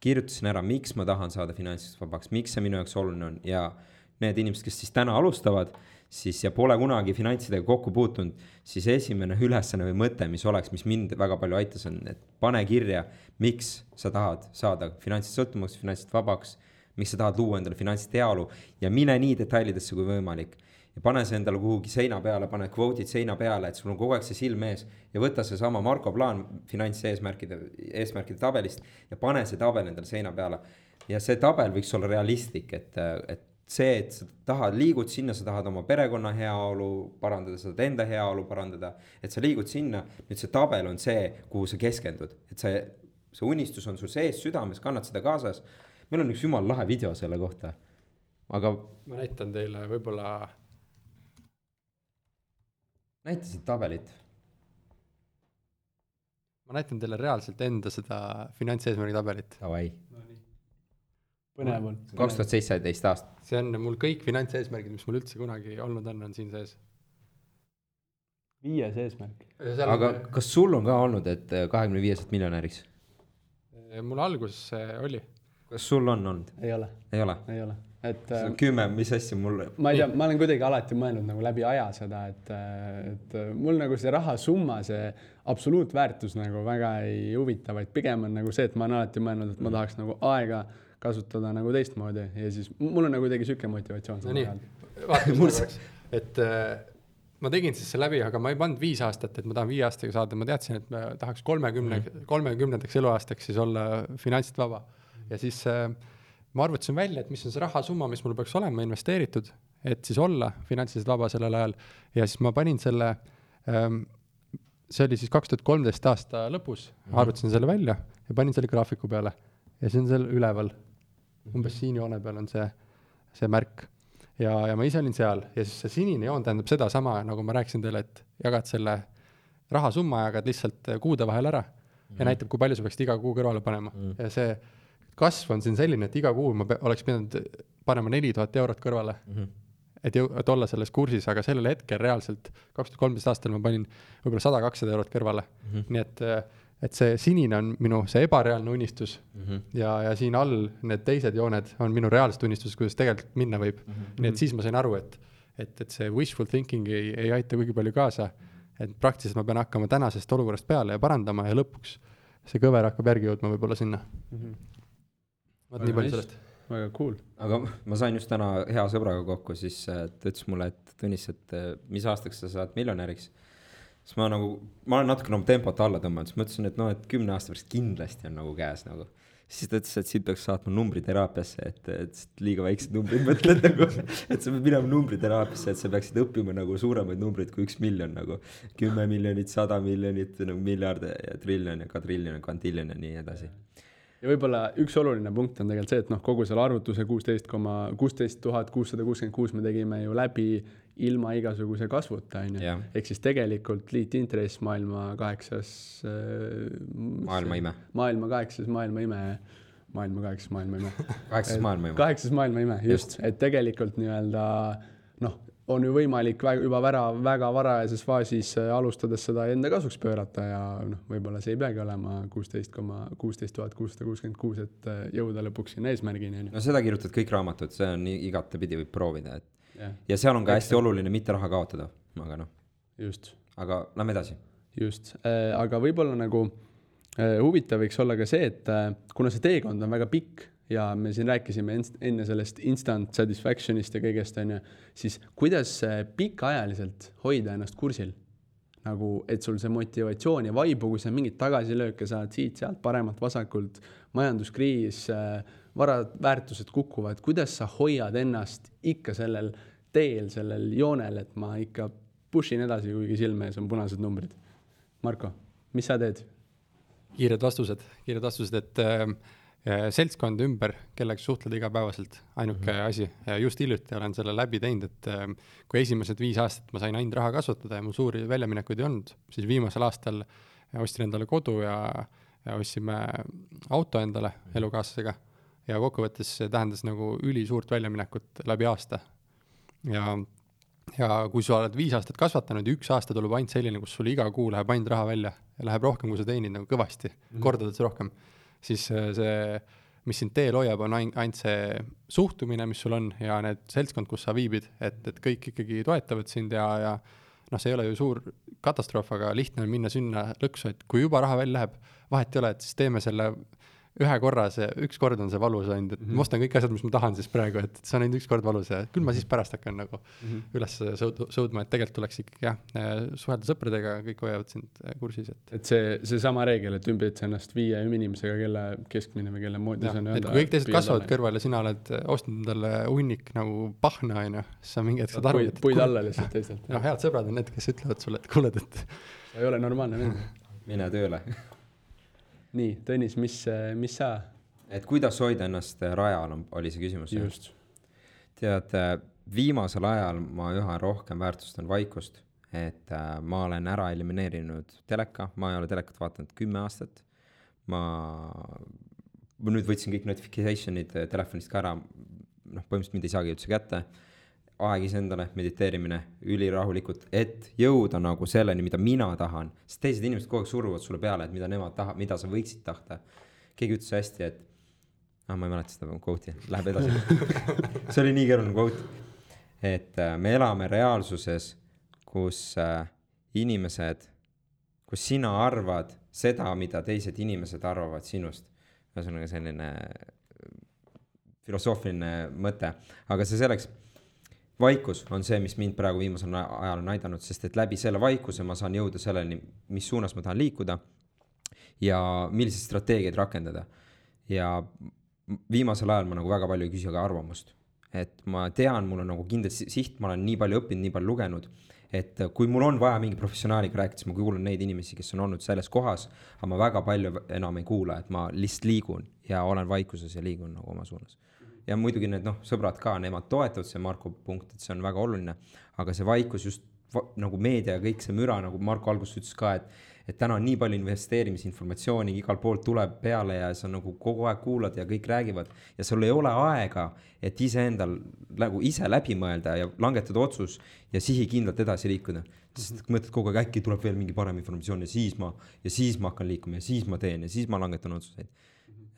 kirjutasin ära, miks ma tahan saada finantsiliselt vabaks, miks see minu jaoks oluline on ja need inimesed, kes siis täna alustavad, siis ja pole kunagi finantsidega kokku puutunud, siis esimene ülesanne või mõte, mis oleks, mis mind väga palju aitas, on, et pane kirja, miks sa tahad saada finantsist sõltumaks, finantsist vabaks, miks sa tahad luua endale finantsilist heaolu ja mine nii detailidesse kui võimalik ja pane see endale kuhugi seina peale, pane kvoodid seina peale, et sul on kogu aeg see silm ees ja võta seesama Marko plaan finantseesmärkide, eesmärkide tabelist ja pane see tabel endale seina peale. ja see tabel võiks olla realistlik, et, et see, et sa tahad, liigud sinna, sa tahad oma perekonna heaolu parandada, sa tahad enda heaolu parandada, et sa liigud sinna, nüüd see tabel on see, kuhu sa keskendud, et see, see unistus on sul sees südames, kannad seda kaasas. Meil on üks jumala lahe video selle kohta, aga. ma näitan teile võib-olla näita siit tabelit. ma näitan teile reaalselt enda seda finantseesmärgi tabelit. Davai. põnev on. kaks tuhat seitseteist aasta. see on mul kõik finantseesmärgid, mis mul üldse kunagi olnud on, on siin sees. viies eesmärk. aga on... kas sul on ka olnud, et kahekümne viieselt miljonäriks? mul alguses oli. Kas sul on olnud? ei ole. ei ole? ei ole et see on kümme, mis asja mul ma ei tea, ma olen kuidagi alati mõelnud nagu läbi aja seda, et, et mul nagu see rahasumma, see absoluutväärtus nagu väga ei huvita, vaid pigem on nagu see, et ma olen alati mõelnud, et ma tahaks nagu aega kasutada nagu teistmoodi ja siis mul on nagu kuidagi sihuke motivatsioon. no nii, vaata korraks, et äh, ma tegin siis selle läbi, aga ma ei pannud viis aastat, et ma tahan viie aastaga saada, ma teadsin, et ma tahaks kolmekümne mm., kolmekümnendaks eluaastaks siis olla finantsiliselt vaba ja siis äh, ma arvutasin välja, et mis on see rahasumma, mis mul peaks olema investeeritud, et siis olla finantsiliselt vaba sellel ajal ja siis ma panin selle ähm,, see oli siis kaks tuhat kolmteist aasta lõpus mm, -hmm. arvutasin selle välja ja panin selle graafiku peale ja see on seal üleval, umbes siin joone peal on see, see märk. ja, ja ma ise olin seal ja siis see sinine joon tähendab sedasama, nagu ma rääkisin teile, et jagad selle rahasumma, jagad lihtsalt kuude vahel ära mm -hmm. ja mhm. näitab, kui palju sa peaksid iga kuu kõrvale panema mm -hmm. ja see kasv on siin selline, et iga kuu ma oleks pidanud panema neli tuhat eurot kõrvale mm. -hmm. et jõu-, et olla selles kursis, aga sellel hetkel reaalselt, kaks tuhat kolmteist aastal ma panin võib-olla sada, kakssada eurot kõrvale mm. -hmm. nii et, et see sinine on minu see ebareaalne unistus mm -hmm. ja, ja siin all need teised jooned on minu reaalsed unistused, kuidas tegelikult minna võib mm. -hmm. nii et siis ma sain aru, et, et, et see wishful thinking ei, ei aita kuigi palju kaasa. et praktiliselt ma pean hakkama tänasest olukorrast peale ja parandama ja lõpuks see kõver hakkab järgi jõudma võib-olla sinna mm. -hmm vot nii palju sellest. väga cool. aga ma sain just täna hea sõbraga kokku, siis äh, ta ütles mulle, et Tõnis, et äh, mis aastaks sa saad miljonäriks. siis ma nagu, ma olen natukene oma tempot alla tõmmanud, siis ma ütlesin, et noh, et kümne aasta pärast kindlasti on nagu käes nagu siis ta ütles, et siit peaks saatma numbriterapiasse, et, et liiga väiksed numbrid mõtled nagu, et sa pead minema numbriterapiasse, et sa peaksid õppima nagu suuremaid numbreid kui üks miljon nagu. kümme miljonit, sada miljonit, nagu miljard ja triljon ja kadriljon ja kvantiljon ja nii edasi ja võib-olla üks oluline punkt on tegelikult see, et noh, kogu selle arvutuse kuusteist koma, kuusteist tuhat kuussada kuuskümmend kuus me tegime ju läbi ilma igasuguse kasvuta, on ju. ehk siis tegelikult liitintress maailma kaheksas äh,. maailma ime. maailma kaheksas maailma ime, maailma kaheksas maailma ime kaheksas maailma ime. kaheksas maailma ime, just, just., et tegelikult nii-öelda noh on ju võimalik väga, juba väga, väga varajases faasis äh, alustades seda enda kasuks pöörata ja noh, võib-olla see ei peagi olema kuusteist koma, kuusteist tuhat kuussada kuuskümmend kuus, et äh, jõuda lõpuks sinna eesmärgini, on ju. no seda kirjutavad kõik raamatud, see on igatepidi võib proovida, et ja, ja seal on ka hästi oluline mitte raha kaotada, aga noh. just. aga lähme edasi. just äh,, aga võib-olla nagu huvitav võiks olla ka see, et kuna see teekond on väga pikk ja me siin rääkisime enne sellest instant satisfaction'ist ja kõigest, on ju, siis kuidas pikaajaliselt hoida ennast kursil? nagu, et sul see motivatsioon ja vaibu, kui sa mingeid tagasilööke saad siit-sealt, paremalt-vasakult, majanduskriis, varad, väärtused kukuvad, kuidas sa hoiad ennast ikka sellel teel, sellel joonel, et ma ikka push in edasi, kuigi silme ees on punased numbrid? Marko, mis sa teed? kiired vastused, kiired vastused, et äh, seltskond ümber, kellega suhtled igapäevaselt, ainuke mm -hmm. asi. ja just hiljuti olen selle läbi teinud, et ähm, kui esimesed viis aastat ma sain ainult raha kasvatada ja mul suuri väljaminekuid ei olnud, siis viimasel aastal ostsin endale kodu ja, ja ostsime auto endale mhm. elukaaslasega. ja kokkuvõttes see tähendas nagu ülisuurt väljaminekut läbi aasta. ja, ja kui sa oled viis aastat kasvatanud ja üks aasta tuleb ainult selline, kus sul iga kuu läheb ainult raha välja ja läheb rohkem, kui sa teenid nagu kõvasti mm, -hmm. kordades rohkem siis äh, see mis sind teel hoiab, on ain-, ainult see suhtumine, mis sul on ja need seltskond, kus sa viibid, et, et kõik ikkagi toetavad sind ja, ja noh, see ei ole ju suur katastroof, aga lihtne on minna sinna lõksu, et kui juba raha välja läheb, vahet ei ole, et siis teeme selle ühe korra see, üks kord on see valus ainult, et mm -hmm. ma ostan kõik asjad, mis ma tahan siis praegu, et see on ainult üks kord valus ja küll ma siis pärast hakkan nagu mm -hmm. üles sõud-, sõudma, et tegelikult tuleks ikkagi jah, suhelda sõpradega, kõik hoiavad sind äh, kursis, et. et see, seesama reegel, et ümbritse ennast viie inimesega, kelle keskmine või kelle moodi see on öelda. et kui kõik teised kasvavad kõrval ja sina oled äh, ostnud endale hunnik nagu pahna, on ju, siis sa mingi hetk saad aru, et. puid alla lihtsalt teistelt. noh, head sõbrad on need, kes ütlevad sulle, et kuule, et. ei ole normaalne vend. mine tööle nii, Tõnis, mis, mis sa? et kuidas hoida ennast rajal, oli see küsimus. just. tead, viimasel ajal ma üha rohkem väärtustan vaikust, et äh, ma olen ära elimineerinud teleka, ma ei ole telekat vaadanud kümme aastat. ma, ma nüüd võtsin kõik notification'id telefonist ka ära, noh, põhimõtteliselt mind ei saagi üldse kätte aeg iseendale, mediteerimine, ülirahulikult, et jõuda nagu selleni, mida mina tahan. sest teised inimesed kogu aeg suruvad sulle peale, et mida nemad tahavad, mida sa võiksid tahta. keegi ütles hästi, et, ah ma ei mäleta seda quote'i, läheb edasi see oli nii keeruline quote. et äh, me elame reaalsuses, kus äh, inimesed, kus sina arvad seda, mida teised inimesed arvavad sinust. ühesõnaga selline äh, filosoofiline mõte, aga see selleks vaikus on see, mis mind praegu viimasel ajal on aidanud, sest et läbi selle vaikuse ma saan jõuda selleni, mis suunas ma tahan liikuda ja milliseid strateegiaid rakendada. ja viimasel ajal ma nagu väga palju ei küsi ka arvamust. et ma tean, mul on nagu kindel siht, ma olen nii palju õppinud, nii palju lugenud, et kui mul on vaja mingi professionaaliga rääkida, siis ma kuulan neid inimesi, kes on olnud selles kohas, aga ma väga palju enam ei kuula, et ma lihtsalt liigun ja olen vaikuses ja liigun nagu oma suunas ja muidugi need noh, sõbrad ka, nemad toetavad see Marko punkt, et see on väga oluline, aga see vaikus just nagu meedia ja kõik see müra, nagu Marko alguses ütles ka, et et täna on nii palju investeerimisinformatsiooni, igalt poolt tuleb peale ja sa nagu kogu aeg kuulad ja kõik räägivad ja sul ei ole aega, et iseendal nagu ise läbi mõelda ja langetada otsus ja sihikindlalt edasi liikuda. sest mõtled kogu aeg, äkki tuleb veel mingi parem informatsioon ja siis ma, ja siis ma hakkan liikuma ja siis ma teen ja siis ma langetan otsuseid.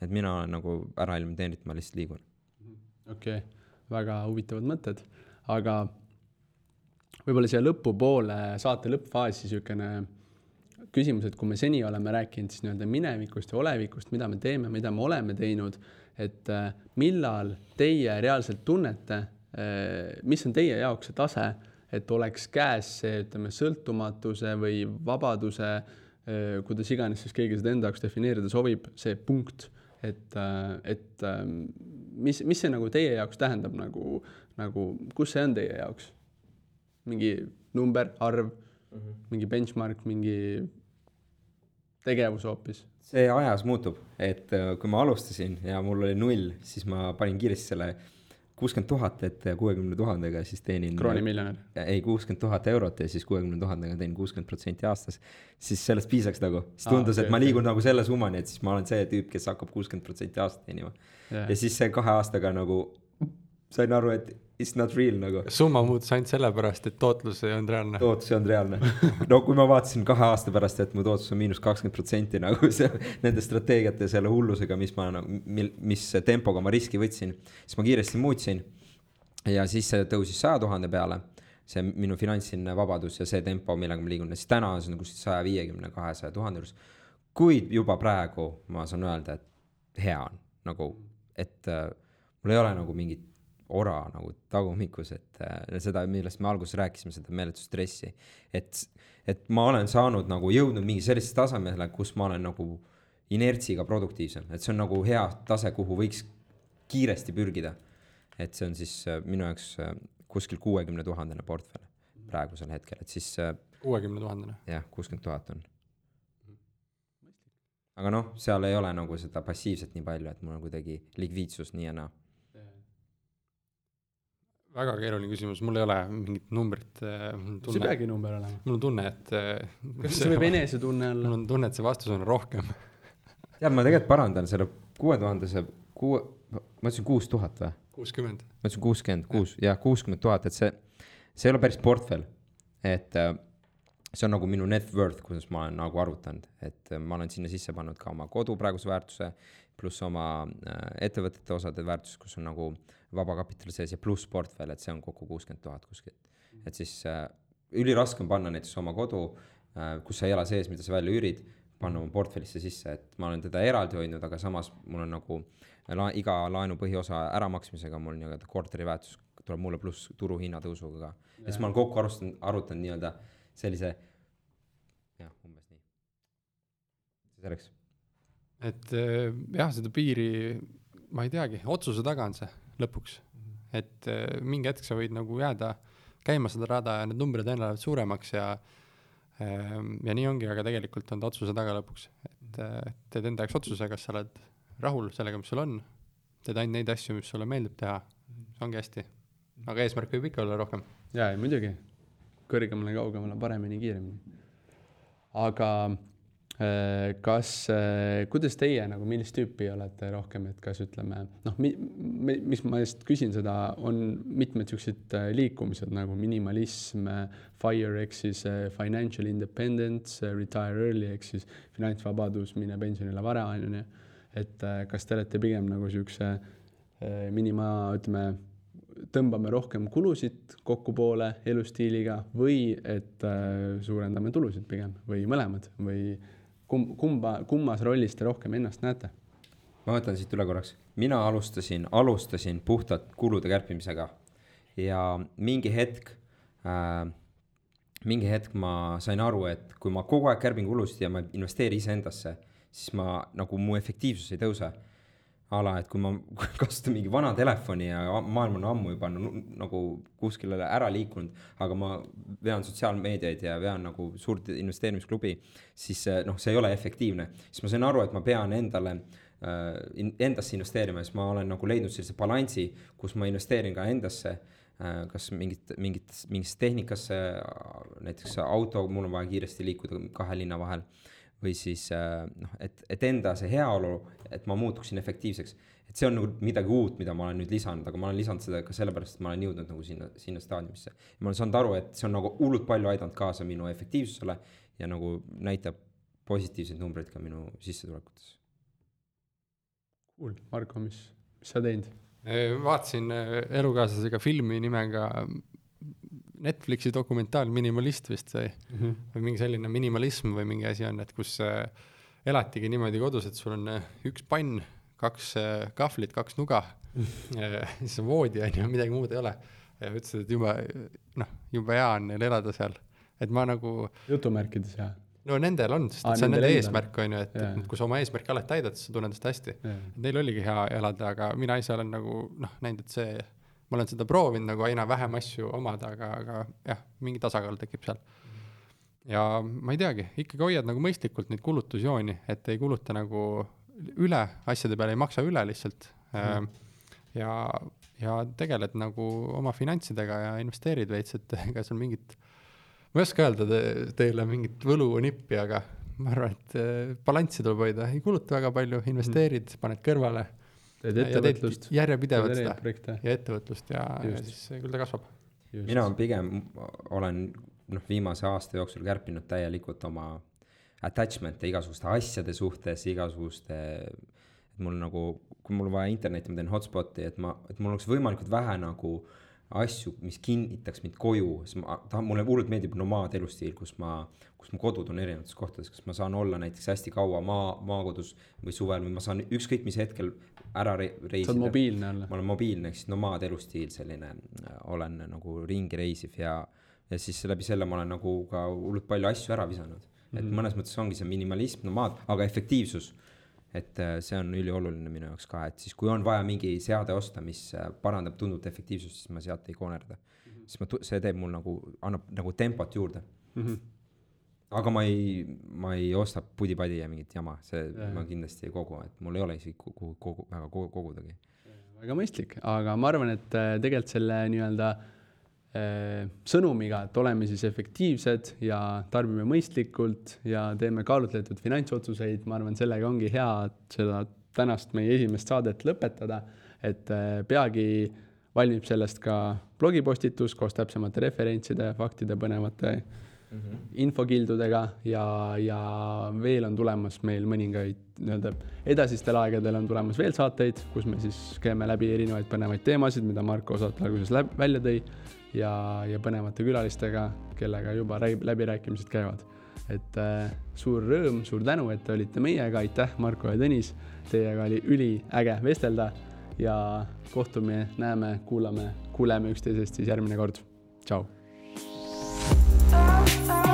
Et mina olen nagu ära elimineerinud, ma lihtsalt liigun okei okay., väga huvitavad mõtted, aga võib-olla siia lõpupoole, saate lõppfaasi niisugune küsimus, et kui me seni oleme rääkinud siis nii-öelda minevikust ja olevikust, mida me teeme, mida me oleme teinud, et äh, millal teie reaalselt tunnete, äh, mis on teie jaoks see tase, et oleks käes see, ütleme, sõltumatuse või vabaduse, äh, kuidas iganes siis keegi seda enda jaoks defineerida soovib, see punkt, et, et ähm, mis, mis see nagu teie jaoks tähendab nagu, nagu kus see on teie jaoks? mingi number, arv mm, -hmm. mingi benchmark, mingi tegevus hoopis? see ajas muutub, et äh, kui ma alustasin ja mul oli null, siis ma panin kiiresti selle kuuskümmend tuhat, et kuuekümne tuhandega siis teenin. kroonimiljonär? ei, kuuskümmend tuhat eurot ja siis kuuekümne tuhandega teenin kuuskümmend protsenti aastas. siis sellest piisaks nagu, siis tundus ah,, okay, et ma liigun okay. nagu selle summani, et siis ma olen see tüüp, kes hakkab kuuskümmend protsenti aastas teenima yeah.. ja siis see kahe aastaga nagu sain aru, et it's not real nagu. summa muutus ainult sellepärast, et tootlus ei olnud reaalne. tootlus ei olnud reaalne. no kui ma vaatasin kahe aasta pärast, et mu tootlus on miinus kakskümmend protsenti nagu see, nende strateegiate ja selle hullusega, mis ma nagu, mil, mis tempoga ma riski võtsin, siis ma kiiresti muutsin. ja siis see tõusis saja tuhande peale, see minu finantsiline vabadus ja see tempo, millega ma liigun, siis täna on see kuskil saja viiekümne, kahesaja tuhande juures. kuid juba praegu ma saan öelda, et hea on nagu, et äh, mul ei ole nagu mingit ora nagu tagumikus, et äh, seda, millest me alguses rääkisime, seda meeletut stressi. et, et ma olen saanud nagu jõudnud mingi sellisele tasemele, kus ma olen nagu inertsiga produktiivsem, et see on nagu hea tase, kuhu võiks kiiresti pürgida. et see on siis äh, minu jaoks äh, kuskil kuuekümne tuhandene portfell praegusel hetkel, et siis. Äh, kuuekümne tuhandene? jah, kuuskümmend tuhat on. aga noh, seal ei ole nagu seda passiivset nii palju, et mul on kuidagi likviidsus nii ja naa väga keeruline küsimus, mul ei ole mingit numbrit. Äh, see ei peagi number olema. mul on tunne, et. Äh, kas see võib enesetunne olla? mul on tunne, et see vastus on rohkem. tead, ma tegelikult parandan selle kuue tuhandese, kuue, ma ütlesin kuus tuhat või? kuuskümmend. ma ütlesin kuuskümmend, kuus, jah, kuuskümmend tuhat, et see, see ei ole päris portfell. et, äh, see on nagu minu net worth, kuidas ma olen nagu arvutanud, et ma olen sinna sisse pannud ka oma kodu praeguse väärtuse, pluss oma äh, ettevõtete osade väärtus, kus on nagu vabakapital sees ja pluss portfell, et see on kokku kuuskümmend tuhat kuskilt. et siis äh, üliraske on panna näiteks oma kodu äh,, kus sa ei ela sees, mida sa välja üürid, panna oma portfellisse sisse, et ma olen teda eraldi hoidnud, aga samas mul on nagu la, iga laenu põhiosa äramaksmisega mul nii-öelda korteri väärtus tuleb mulle pluss turuhinna tõusuga ka. ja siis ma olen kokku arvustanud, arvutanud nii-öelda sellise jah, umbes nii. selleks. et eh, jah, seda piiri, ma ei teagi, otsuse taga on see lõpuks. et eh, mingi hetk sa võid nagu jääda käima seda rada ja need numbrid aina lähevad suuremaks ja ehm, ja nii ongi, aga tegelikult on ta otsuse taga lõpuks, et eh, teed enda jaoks otsuse, kas sa oled rahul sellega, mis sul on, teed ainult neid asju, mis sulle meeldib teha, ongi hästi. aga eesmärk võib ikka olla rohkem. jaa, ei muidugi, kõrgemale, kaugemale, paremini, kiiremini. aga äh, kas, kuidas teie nagu, millist tüüpi olete rohkem, et kas ütleme noh, mi-, mi-, mis ma just küsin seda, on mitmed siuksed äh, liikumised nagu minimalism, FIRE ehk siis äh, financial independence, retire early ehk siis finantsvabadus, mine pensionile vara, on ju. et kas te olete pigem nagu siukse minima, ütleme tõmbame rohkem kulusid kokkupoole elustiiliga või et äh, suurendame tulusid pigem või mõlemad või kum-, kumba, kummas rollis te rohkem ennast näete? ma võtan siit üle korraks, mina alustasin, alustasin puhtalt kulude kärpimisega. Ja mingi hetk äh,, mingi hetk ma sain aru, et kui ma kogu aeg kärbin kulusid ja ma ei investeeri iseendasse, siis ma nagu mu efektiivsus ei tõuse ala, et kui ma kasutan mingi vana telefoni ja maailm on ammu juba nagu kuskile ära liikunud, aga ma vean sotsiaalmeediaid ja vean nagu suurt investeerimisklubi, siis noh, see ei ole efektiivne. siis ma sain aru, et ma pean endale äh, endasse investeerima siis ma olen nagu leidnud sellise balansi, kus ma investeerin ka endasse äh, kas mingit, mingit, mingisse tehnikasse, näiteks auto, mul on vaja kiiresti liikuda kahe linna vahel või siis äh, noh, et, et enda see heaolu, et ma muutuksin efektiivseks. et see on nagu midagi uut, mida ma olen nüüd lisanud, aga ma olen lisanud seda ka sellepärast, et ma olen jõudnud nagu sinna, sinna staadiumisse. ma olen saanud aru, et see on nagu hullult palju aidanud kaasa minu efektiivsusele ja nagu näitab positiivseid numbreid ka minu sissetulekutes. Cool, Marko, mis, mis sa teinud? vaatasin äh, elukaaslasega filmi nimega Netflixi dokumentaal Minimalist vist sai mm, -hmm. või mingi selline minimalism või mingi asi on, et kus äh, elatigi niimoodi kodus, et sul on äh, üks pann, kaks äh, kahvlit, kaks nuga siis on voodi on ju, midagi muud ei ole. ja ütlesid, et jube noh, jube hea on neil elada seal, et ma nagu. jutumärkides hea no nendel on, sest Aa, see on nende eesmärk, on ju, et, et kui sa oma eesmärki alati täidad, siis sa tunned ennast hästi. Neil oligi hea elada, aga mina ise olen nagu noh, näinud, et see ma olen seda proovinud nagu aina vähem asju omada, aga, aga jah, mingi tasakaal tekib seal. ja ma ei teagi, ikkagi hoiad nagu mõistlikult neid kulutusjooni, et ei kuluta nagu üle, asjade peale ei maksa üle lihtsalt mm.. ja, ja tegeled nagu oma finantsidega ja investeerid veits, et ega seal mingit, ma ei oska öelda te, teile mingit võlunippi, aga ma arvan, et eh, balanssi tuleb hoida, ei kuluta väga palju, investeerid mm., paned kõrvale teed ettevõtlust. järjepidevalt seda. ja ettevõtlust ja, ja siis küll ta kasvab. mina pigem olen noh, viimase aasta jooksul kärpinud täielikult oma attachment'e igasuguste asjade suhtes, igasuguste, et mul nagu, kui mul on vaja internetti, ma teen hotspot'i, et ma, et mul oleks võimalikult vähe nagu asju, mis kinnitaks mind koju, siis ma tahan, mulle hullult meeldib nomaad elustiil, kus ma, kus mu kodud on erinevates kohtades, kas ma saan olla näiteks hästi kaua maa, maakodus või suvel või ma saan ükskõik mis hetkel ära re reisida. sa oled mobiilne olla. ma olen mobiilne, ehk siis nomaad elustiil selline, olen nagu ringi reisiv ja, ja siis läbi selle ma olen nagu ka hullult palju asju ära visanud. et mm -hmm. mõnes mõttes ongi see minimalism, nomaad, aga efektiivsus. et äh, see on ülioluline minu jaoks ka, et siis kui on vaja mingi seade osta, mis äh, parandab tunduvalt efektiivsust, siis ma sealt ei koonerda mm. -hmm. siis ma, see teeb mul nagu, annab nagu tempot juurde mm. -hmm aga ma ei, ma ei osta pudi-padi ja mingit jama, see ja. ma kindlasti ei kogu, et mul ei ole isegi kuhu kogu, väga kogu, kogudagi. väga mõistlik, aga ma arvan, et äh, tegelikult selle nii-öelda äh, sõnumiga, et oleme siis efektiivsed ja tarbime mõistlikult ja teeme kaalutletud finantsotsuseid, ma arvan, sellega ongi hea seda tänast meie esimest saadet lõpetada, et äh, peagi valmib sellest ka blogipostitus koos täpsemate referentside, faktide, põnevate mm -hmm. infokildudega ja, ja veel on tulemas meil mõningaid nii-öelda edasistel aegadel on tulemas veel saateid, kus me siis käime läbi erinevaid põnevaid teemasid, mida Marko osalt alguses läb, välja tõi ja, ja põnevate külalistega, kellega juba läbirääkimised käivad. et äh, suur rõõm, suur tänu, et te olite meiega, aitäh, Marko ja Tõnis, teiega oli üliäge vestelda ja kohtume, näeme, kuulame, kuuleme üksteisest siis järgmine kord. tšau. Oh.